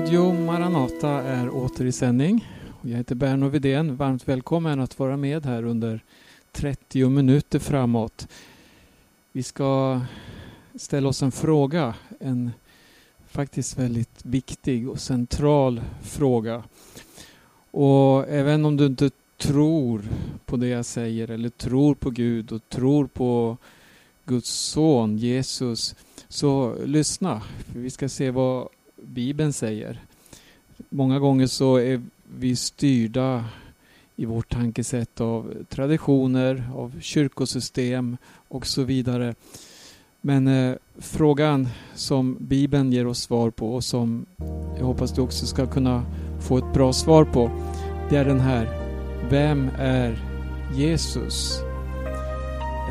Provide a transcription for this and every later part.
Radio Maranata är åter i sändning. Jag heter Berno Vidén. Varmt välkommen att vara med här under 30 minuter framåt. Vi ska ställa oss en fråga, en faktiskt väldigt viktig och central fråga. Och även om du inte tror på det jag säger eller tror på Gud och tror på Guds son Jesus så lyssna. För vi ska se vad Bibeln säger. Många gånger så är vi styrda i vårt tankesätt av traditioner, av kyrkosystem och så vidare. Men eh, frågan som Bibeln ger oss svar på och som jag hoppas du också ska kunna få ett bra svar på. Det är den här. Vem är Jesus?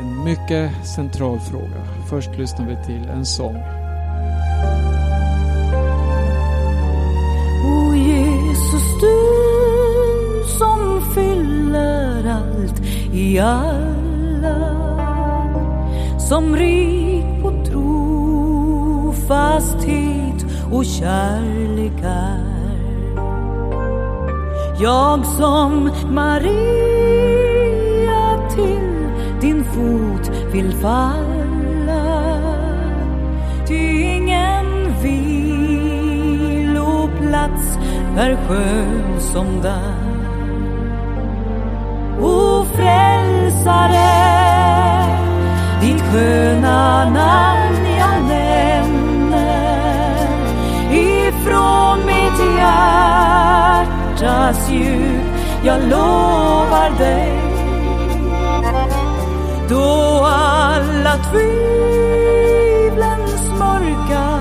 En mycket central fråga. Först lyssnar vi till en sång. Jesus, du som fyller allt i alla. Som rik på trofasthet och kärlek är. Jag som Maria till din fot vill falla. Ty ingen viloplats är skön som där O frälsare, ditt sköna namn jag nämner. Ifrån mitt hjärtas djup jag lovar dig. Då alla tvivlens mörka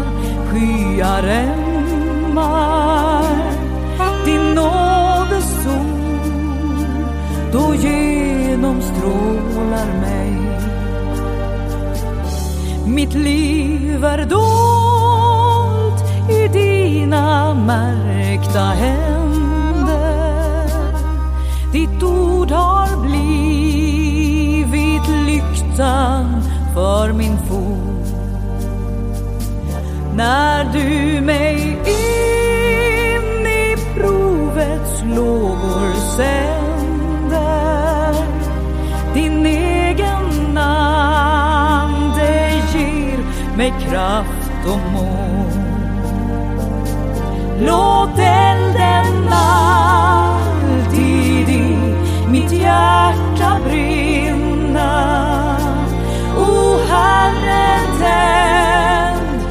skyar mitt liv är dolt i dina märkta händer. Ditt ord har blivit lyktan för min fot. När du mig in i provets lågor sätter kraft och mod. Låt elden alltid i mitt hjärta brinna. O Herre, tänd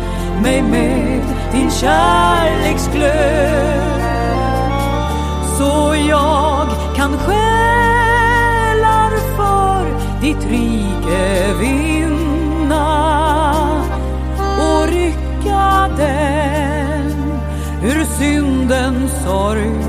mig med din kärleksglöd så jag syndens sorg.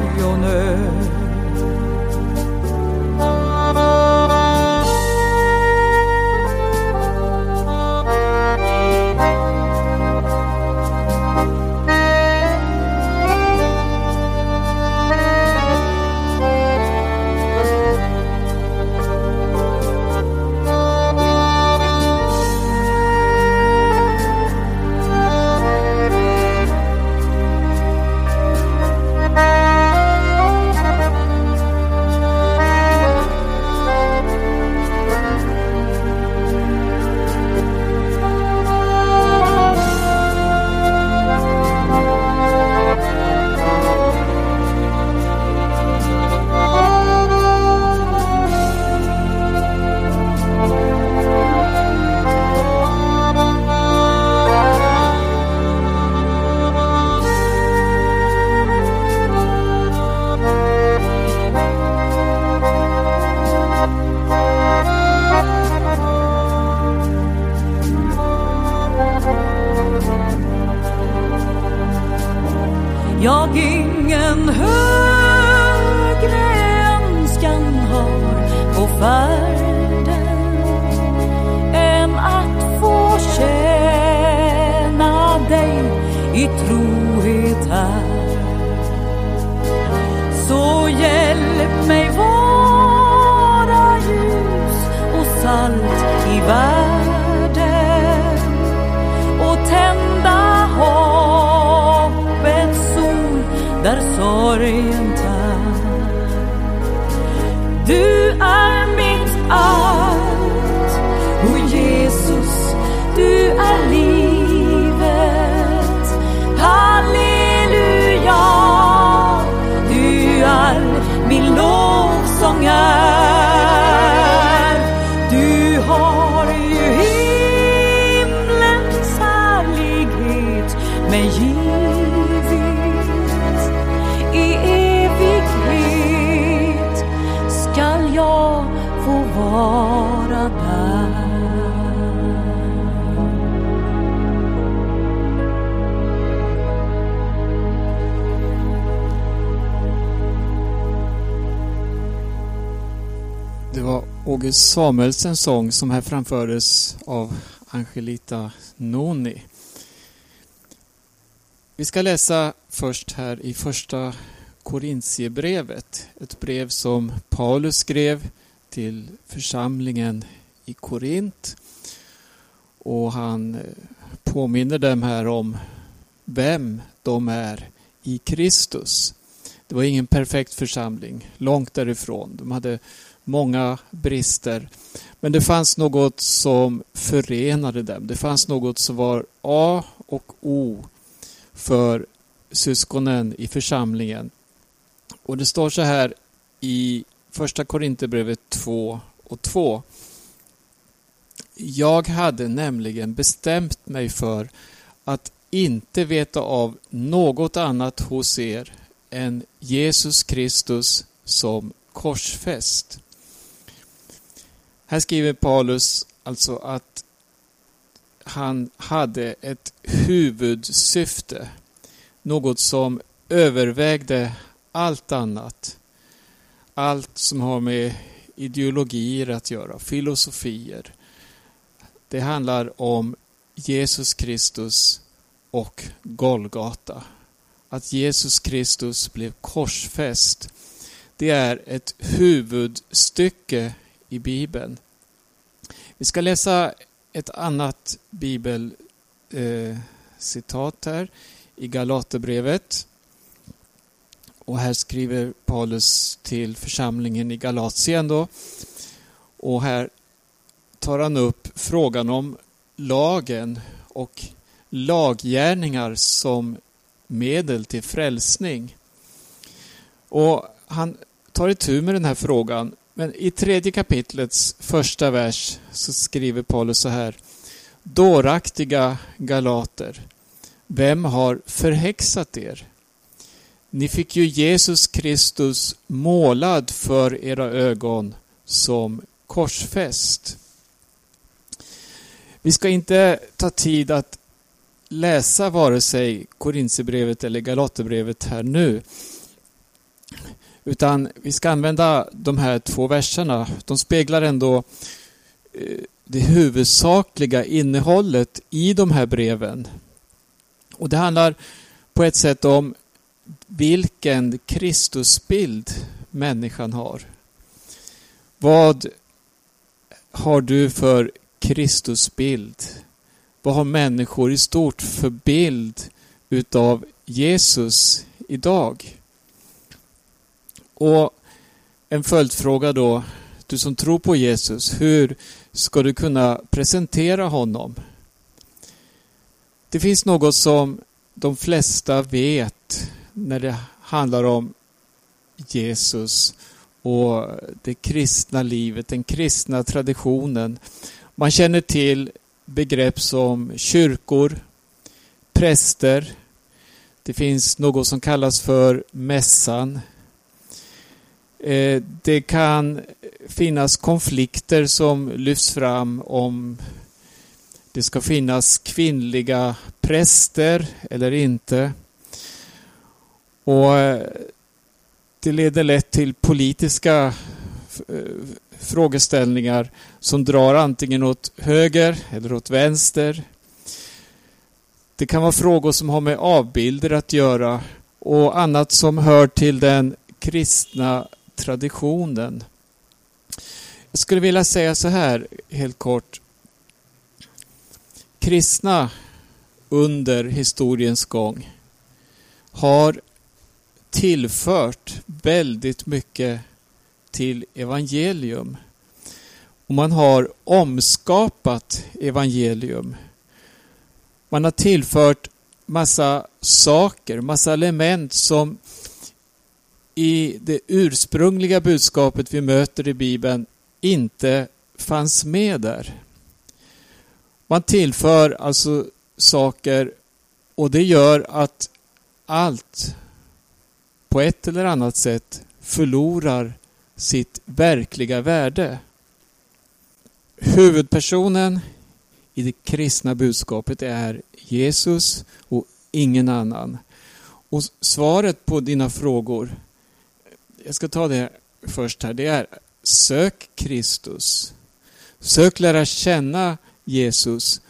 I trohet här. Vara där. Det var Åge Samuelsens sång som här framfördes av Angelita Noni. Vi ska läsa först här i första Korintierbrevet. Ett brev som Paulus skrev till församlingen i Korint. Och han eh, påminner dem här om vem de är i Kristus. Det var ingen perfekt församling, långt därifrån. De hade många brister. Men det fanns något som förenade dem. Det fanns något som var A och O för syskonen i församlingen. Och det står så här i första Korinthierbrevet 2 och 2. Jag hade nämligen bestämt mig för att inte veta av något annat hos er än Jesus Kristus som korsfäst. Här skriver Paulus alltså att han hade ett huvudsyfte. Något som övervägde allt annat. Allt som har med ideologier att göra, filosofier. Det handlar om Jesus Kristus och Golgata. Att Jesus Kristus blev korsfäst. Det är ett huvudstycke i Bibeln. Vi ska läsa ett annat bibelcitat eh, här i Galaterbrevet. Och här skriver Paulus till församlingen i Galatien då. Och här tar han upp frågan om lagen och laggärningar som medel till frälsning. Och han tar itu med den här frågan. Men i tredje kapitlets första vers så skriver Paulus så här. Dåraktiga galater, vem har förhäxat er? Ni fick ju Jesus Kristus målad för era ögon som korsfäst. Vi ska inte ta tid att läsa vare sig Korintierbrevet eller Galaterbrevet här nu. Utan vi ska använda de här två verserna. De speglar ändå eh, det huvudsakliga innehållet i de här breven. Och det handlar på ett sätt om vilken Kristusbild människan har. Vad har du för Kristusbild? Vad har människor i stort för bild utav Jesus idag? Och en följdfråga då, du som tror på Jesus, hur ska du kunna presentera honom? Det finns något som de flesta vet när det handlar om Jesus och det kristna livet, den kristna traditionen. Man känner till begrepp som kyrkor, präster. Det finns något som kallas för mässan. Eh, det kan finnas konflikter som lyfts fram om det ska finnas kvinnliga präster eller inte. Och eh, det leder lätt till politiska eh, frågeställningar som drar antingen åt höger eller åt vänster. Det kan vara frågor som har med avbilder att göra och annat som hör till den kristna traditionen. Jag skulle vilja säga så här helt kort. Kristna under historiens gång har tillfört väldigt mycket till evangelium. Och man har omskapat evangelium. Man har tillfört massa saker, massa element som i det ursprungliga budskapet vi möter i Bibeln inte fanns med där. Man tillför alltså saker och det gör att allt på ett eller annat sätt förlorar sitt verkliga värde. Huvudpersonen i det kristna budskapet är Jesus och ingen annan. Och svaret på dina frågor, jag ska ta det först här, det är sök Kristus. Sök lära känna Jesus.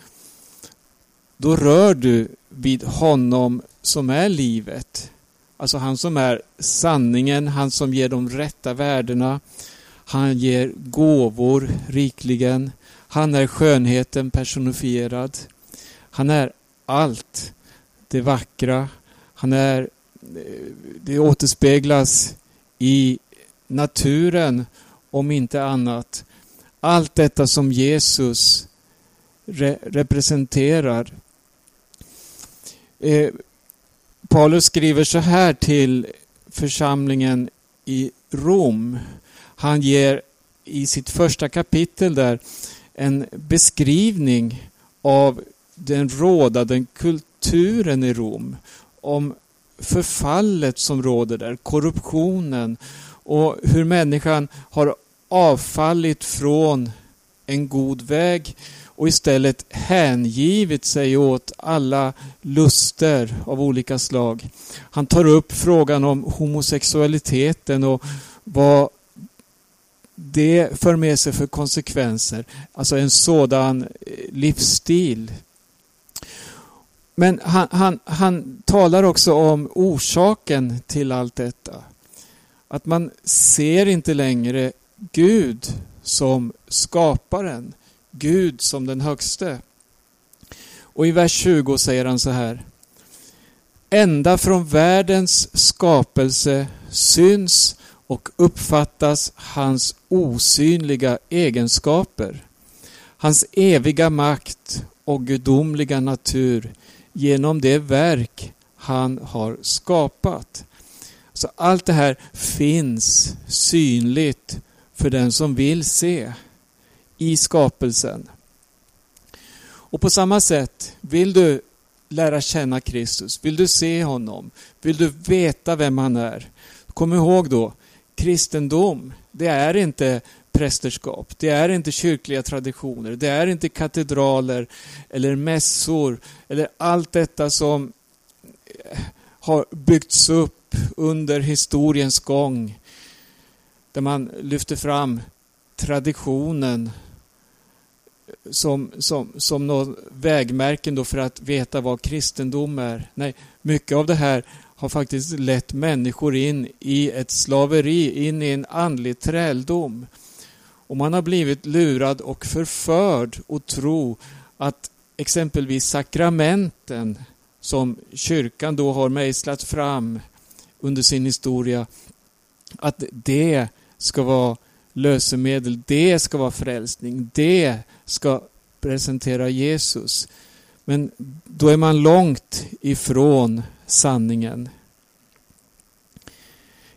Då rör du vid honom som är livet. Alltså han som är sanningen, han som ger de rätta värdena. Han ger gåvor rikligen. Han är skönheten personifierad. Han är allt det vackra. Han är, eh, det återspeglas i naturen om inte annat. Allt detta som Jesus re representerar. Eh, Paulus skriver så här till församlingen i Rom. Han ger i sitt första kapitel där en beskrivning av den rådande kulturen i Rom. Om förfallet som råder där, korruptionen och hur människan har avfallit från en god väg och istället hängivit sig åt alla luster av olika slag. Han tar upp frågan om homosexualiteten och vad det för med sig för konsekvenser. Alltså en sådan eh, livsstil. Men han, han, han talar också om orsaken till allt detta. Att man ser inte längre Gud som skaparen. Gud som den högste. Och i vers 20 säger han så här. Ända från världens skapelse syns och uppfattas hans osynliga egenskaper. Hans eviga makt och gudomliga natur genom det verk han har skapat. Så allt det här finns synligt för den som vill se i skapelsen. Och på samma sätt, vill du lära känna Kristus, vill du se honom, vill du veta vem han är. Kom ihåg då, kristendom, det är inte prästerskap, det är inte kyrkliga traditioner, det är inte katedraler eller mässor eller allt detta som eh, har byggts upp under historiens gång. Där man lyfter fram traditionen som, som, som något vägmärken då för att veta vad kristendom är. Nej, mycket av det här har faktiskt lett människor in i ett slaveri, in i en andlig träldom. Och man har blivit lurad och förförd att tro att exempelvis sakramenten som kyrkan då har mejslat fram under sin historia, att det ska vara lösemedel, det ska vara frälsning, det ska presentera Jesus. Men då är man långt ifrån sanningen.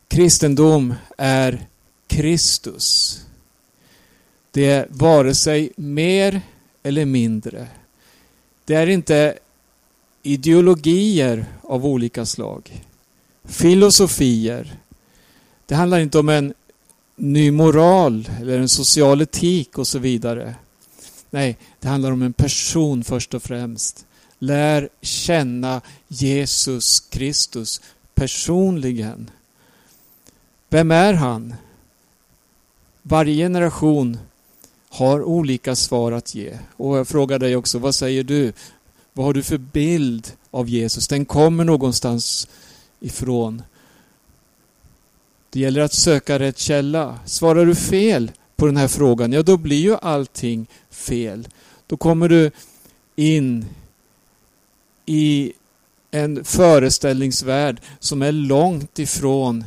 Kristendom är Kristus. Det är vare sig mer eller mindre. Det är inte ideologier av olika slag. Filosofier. Det handlar inte om en ny moral eller en social etik och så vidare. Nej, det handlar om en person först och främst. Lär känna Jesus Kristus personligen. Vem är han? Varje generation har olika svar att ge. Och jag frågar dig också, vad säger du? Vad har du för bild av Jesus? Den kommer någonstans ifrån. Det gäller att söka rätt källa. Svarar du fel på den här frågan, ja då blir ju allting fel. Då kommer du in i en föreställningsvärld som är långt ifrån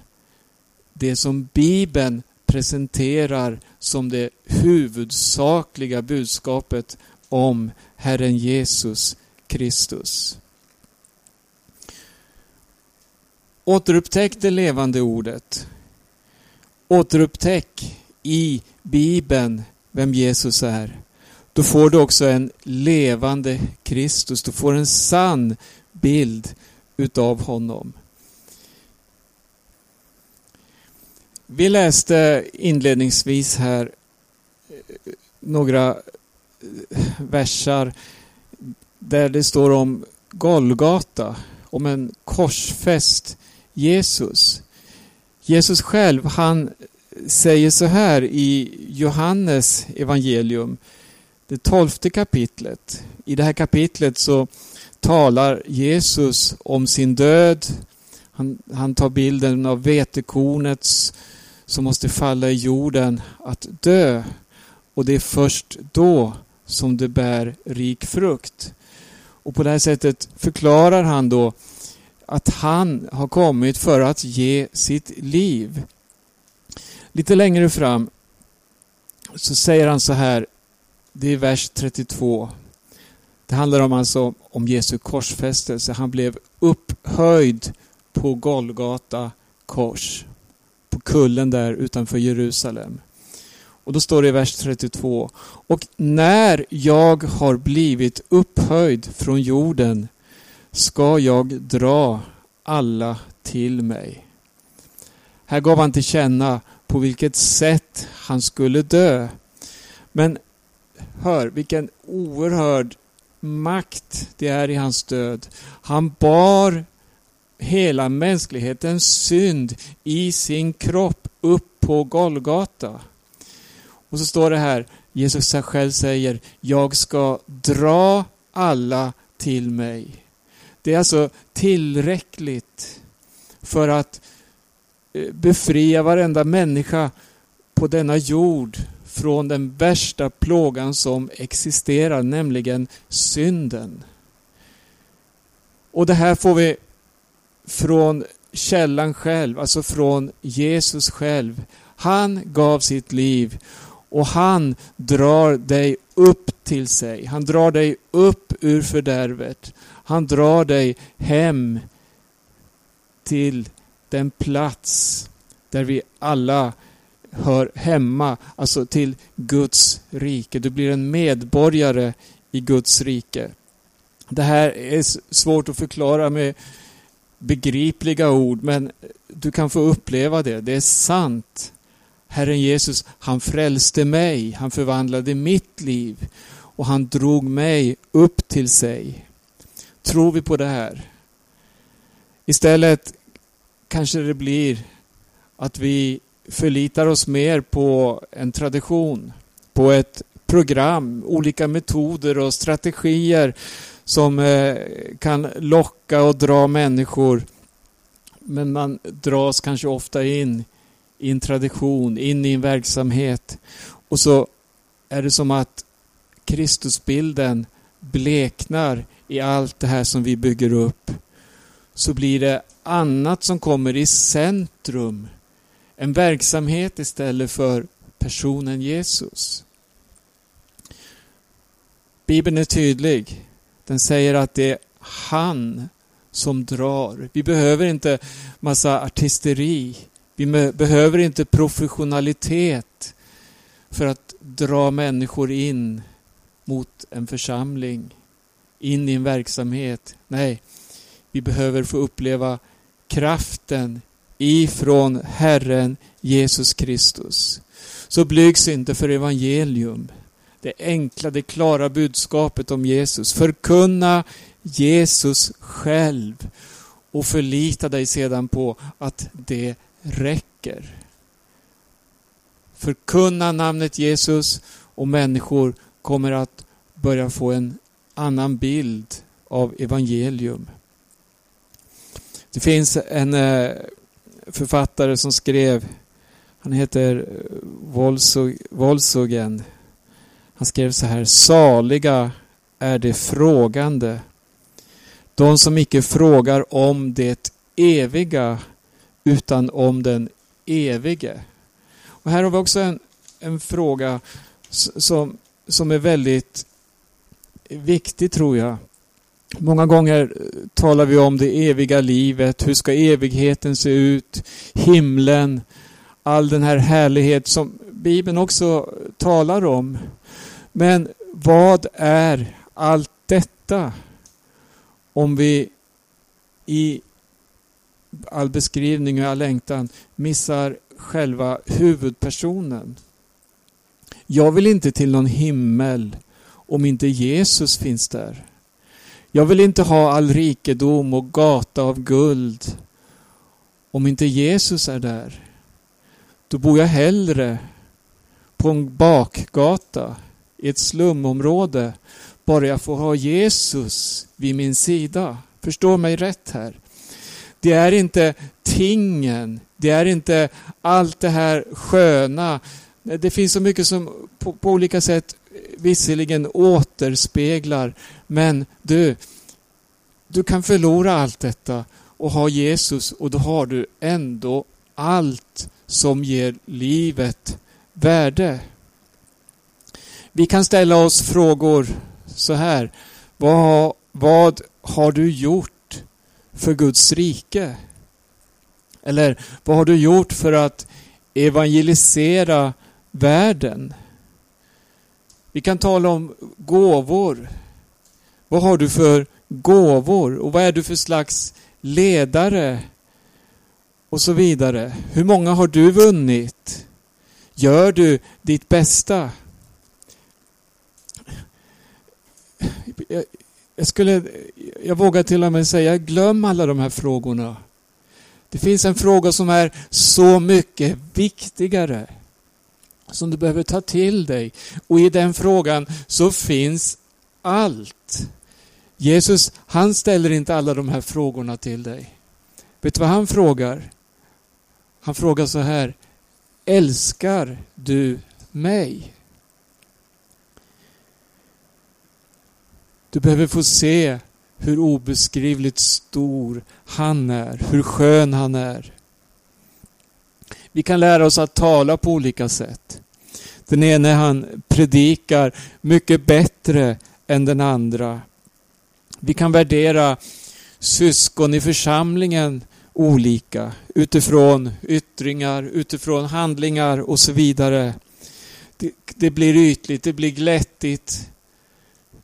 det som Bibeln presenterar som det huvudsakliga budskapet om Herren Jesus Kristus. Återupptäck det levande ordet. Återupptäck i Bibeln vem Jesus är. Då får du också en levande Kristus. Du får en sann bild utav honom. Vi läste inledningsvis här eh, några eh, versar där det står om Golgata, om en korsfäst Jesus. Jesus själv, han säger så här i Johannes evangelium, det tolfte kapitlet. I det här kapitlet så talar Jesus om sin död. Han, han tar bilden av vetekornets som måste falla i jorden att dö. Och det är först då som det bär rik frukt. Och på det här sättet förklarar han då att han har kommit för att ge sitt liv. Lite längre fram så säger han så här, det är vers 32. Det handlar om alltså om Jesu korsfästelse. Han blev upphöjd på Golgata kors. På kullen där utanför Jerusalem. Och då står det i vers 32. Och när jag har blivit upphöjd från jorden ska jag dra alla till mig. Här gav han till känna på vilket sätt han skulle dö. Men hör vilken oerhörd makt det är i hans död. Han bar hela mänsklighetens synd i sin kropp upp på Golgata. Och så står det här, Jesus själv säger, jag ska dra alla till mig. Det är alltså tillräckligt för att Eh, befria varenda människa på denna jord från den värsta plågan som existerar, nämligen synden. Och det här får vi från källan själv, alltså från Jesus själv. Han gav sitt liv och han drar dig upp till sig. Han drar dig upp ur fördärvet. Han drar dig hem till den plats där vi alla hör hemma, alltså till Guds rike. Du blir en medborgare i Guds rike. Det här är svårt att förklara med begripliga ord, men du kan få uppleva det. Det är sant. Herren Jesus, han frälste mig, han förvandlade mitt liv och han drog mig upp till sig. Tror vi på det här? Istället kanske det blir att vi förlitar oss mer på en tradition, på ett program, olika metoder och strategier som eh, kan locka och dra människor. Men man dras kanske ofta in i en tradition, in i en verksamhet. Och så är det som att Kristusbilden bleknar i allt det här som vi bygger upp. Så blir det annat som kommer i centrum. En verksamhet istället för personen Jesus. Bibeln är tydlig. Den säger att det är han som drar. Vi behöver inte massa artisteri. Vi behöver inte professionalitet för att dra människor in mot en församling, in i en verksamhet. Nej, vi behöver få uppleva kraften ifrån Herren Jesus Kristus. Så blygs inte för evangelium. Det enkla, det klara budskapet om Jesus. Förkunna Jesus själv och förlita dig sedan på att det räcker. Förkunna namnet Jesus och människor kommer att börja få en annan bild av evangelium. Det finns en eh, författare som skrev, han heter eh, Volsogen. Han skrev så här, saliga är de frågande. De som icke frågar om det eviga utan om den evige. Och här har vi också en, en fråga som, som är väldigt viktig tror jag. Många gånger eh, talar vi om det eviga livet. Hur ska evigheten se ut? Himlen. All den här härlighet som Bibeln också talar om. Men vad är allt detta? Om vi i all beskrivning och all längtan missar själva huvudpersonen. Jag vill inte till någon himmel om inte Jesus finns där. Jag vill inte ha all rikedom och gata av guld om inte Jesus är där. Då bor jag hellre på en bakgata i ett slumområde bara jag får ha Jesus vid min sida. Förstå mig rätt här. Det är inte tingen, det är inte allt det här sköna. Det finns så mycket som på, på olika sätt visserligen återspeglar, men du, du kan förlora allt detta och ha Jesus och då har du ändå allt som ger livet värde. Vi kan ställa oss frågor så här. Vad, vad har du gjort för Guds rike? Eller vad har du gjort för att evangelisera världen? Vi kan tala om gåvor. Vad har du för gåvor och vad är du för slags ledare? Och så vidare. Hur många har du vunnit? Gör du ditt bästa? Jag, skulle, jag vågar till och med säga, glöm alla de här frågorna. Det finns en fråga som är så mycket viktigare som du behöver ta till dig. Och i den frågan så finns allt. Jesus, han ställer inte alla de här frågorna till dig. Vet du vad han frågar? Han frågar så här. Älskar du mig? Du behöver få se hur obeskrivligt stor han är, hur skön han är. Vi kan lära oss att tala på olika sätt. Den ene han predikar mycket bättre än den andra. Vi kan värdera syskon i församlingen olika utifrån yttringar, utifrån handlingar och så vidare. Det, det blir ytligt, det blir glättigt.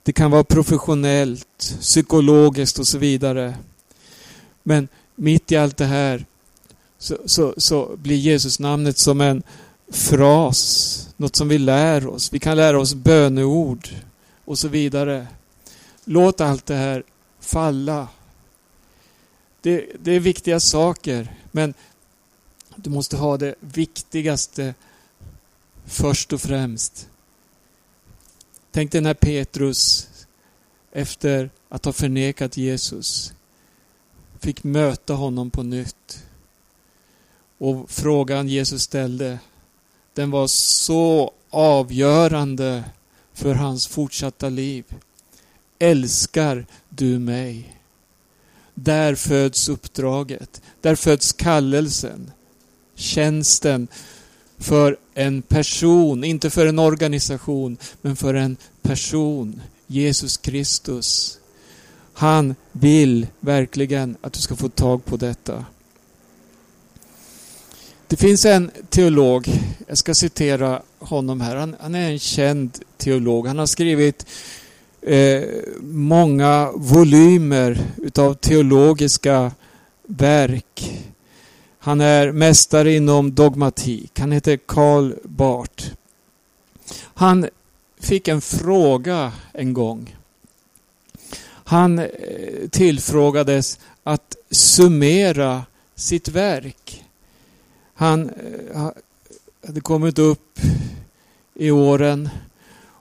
Det kan vara professionellt, psykologiskt och så vidare. Men mitt i allt det här så, så, så blir Jesus namnet som en fras, något som vi lär oss. Vi kan lära oss böneord och så vidare. Låt allt det här falla. Det, det är viktiga saker, men du måste ha det viktigaste först och främst. Tänk dig när Petrus efter att ha förnekat Jesus fick möta honom på nytt. Och frågan Jesus ställde, den var så avgörande för hans fortsatta liv. Älskar du mig? Där föds uppdraget. Där föds kallelsen. Tjänsten för en person, inte för en organisation, men för en person. Jesus Kristus. Han vill verkligen att du ska få tag på detta. Det finns en teolog, jag ska citera honom här. Han, han är en känd teolog. Han har skrivit eh, många volymer utav teologiska verk. Han är mästare inom dogmatik. Han heter Karl Barth. Han fick en fråga en gång. Han eh, tillfrågades att summera sitt verk. Han eh, hade kommit upp i åren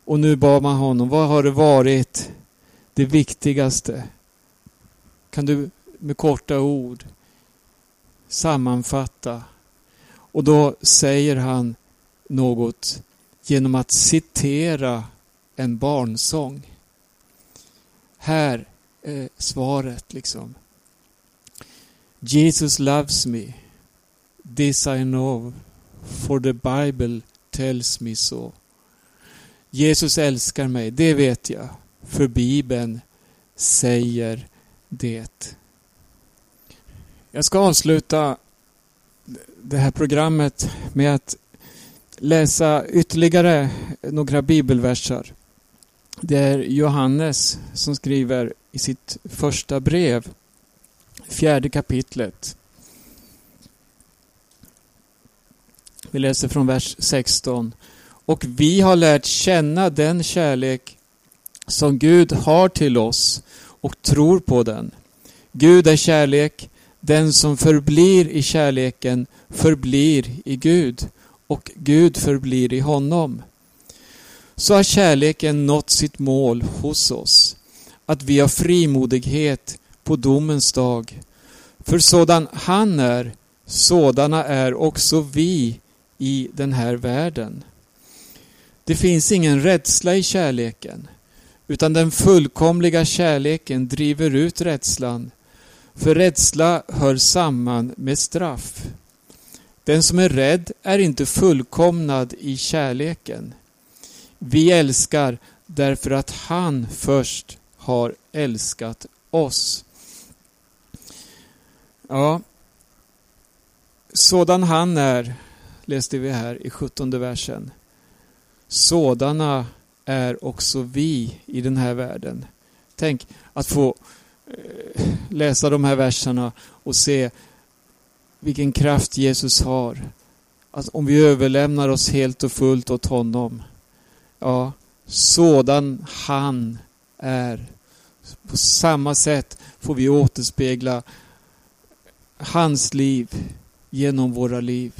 och nu bad man honom, vad har det varit det viktigaste? Kan du med korta ord sammanfatta? Och då säger han något genom att citera en barnsång. Här är svaret liksom. Jesus loves me. This I know, for the Bible tells me so. Jesus älskar mig, det vet jag, för Bibeln säger det. Jag ska avsluta det här programmet med att läsa ytterligare några bibelversar. Det är Johannes som skriver i sitt första brev, fjärde kapitlet. Vi läser från vers 16. Och vi har lärt känna den kärlek som Gud har till oss och tror på den. Gud är kärlek. Den som förblir i kärleken förblir i Gud och Gud förblir i honom. Så har kärleken nått sitt mål hos oss, att vi har frimodighet på domens dag. För sådan han är, sådana är också vi i den här världen. Det finns ingen rädsla i kärleken, utan den fullkomliga kärleken driver ut rädslan. För rädsla hör samman med straff. Den som är rädd är inte fullkomnad i kärleken. Vi älskar därför att han först har älskat oss. Ja, sådan han är, läste vi här i 17 versen. Sådana är också vi i den här världen. Tänk att få eh, läsa de här verserna och se vilken kraft Jesus har. Att om vi överlämnar oss helt och fullt åt honom. Ja, sådan han är. På samma sätt får vi återspegla hans liv genom våra liv.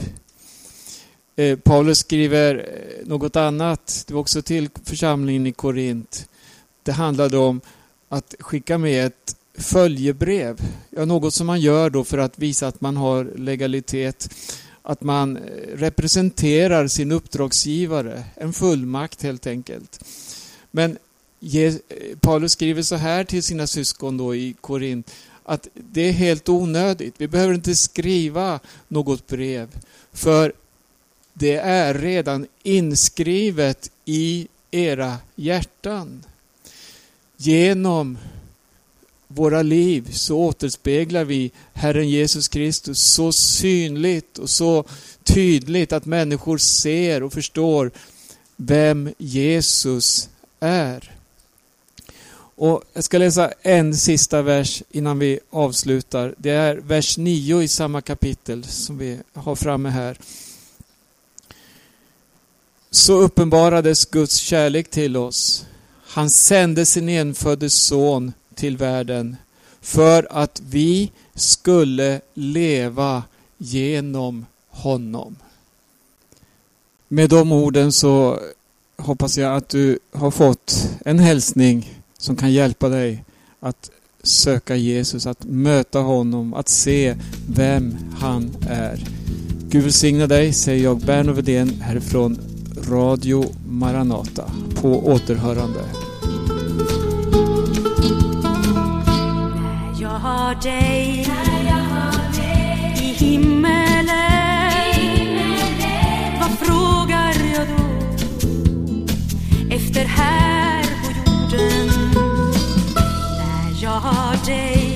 Eh, Paulus skriver eh, något annat. Det var också till församlingen i Korint. Det handlade om att skicka med ett följebrev. Ja, något som man gör då för att visa att man har legalitet. Att man eh, representerar sin uppdragsgivare. En fullmakt helt enkelt. Men eh, Paulus skriver så här till sina syskon då i Korint att det är helt onödigt. Vi behöver inte skriva något brev. För det är redan inskrivet i era hjärtan. Genom våra liv så återspeglar vi Herren Jesus Kristus så synligt och så tydligt att människor ser och förstår vem Jesus är. Och Jag ska läsa en sista vers innan vi avslutar. Det är vers 9 i samma kapitel som vi har framme här. Så uppenbarades Guds kärlek till oss. Han sände sin enfödde son till världen för att vi skulle leva genom honom. Med de orden så hoppas jag att du har fått en hälsning som kan hjälpa dig att söka Jesus, att möta honom, att se vem han är. Gud välsigne dig, säger jag, Berno Wedén härifrån Radio Maranata. På återhörande. När jag har dig, i himmelen, vad frågar jag då efter här på jorden? När jag har dig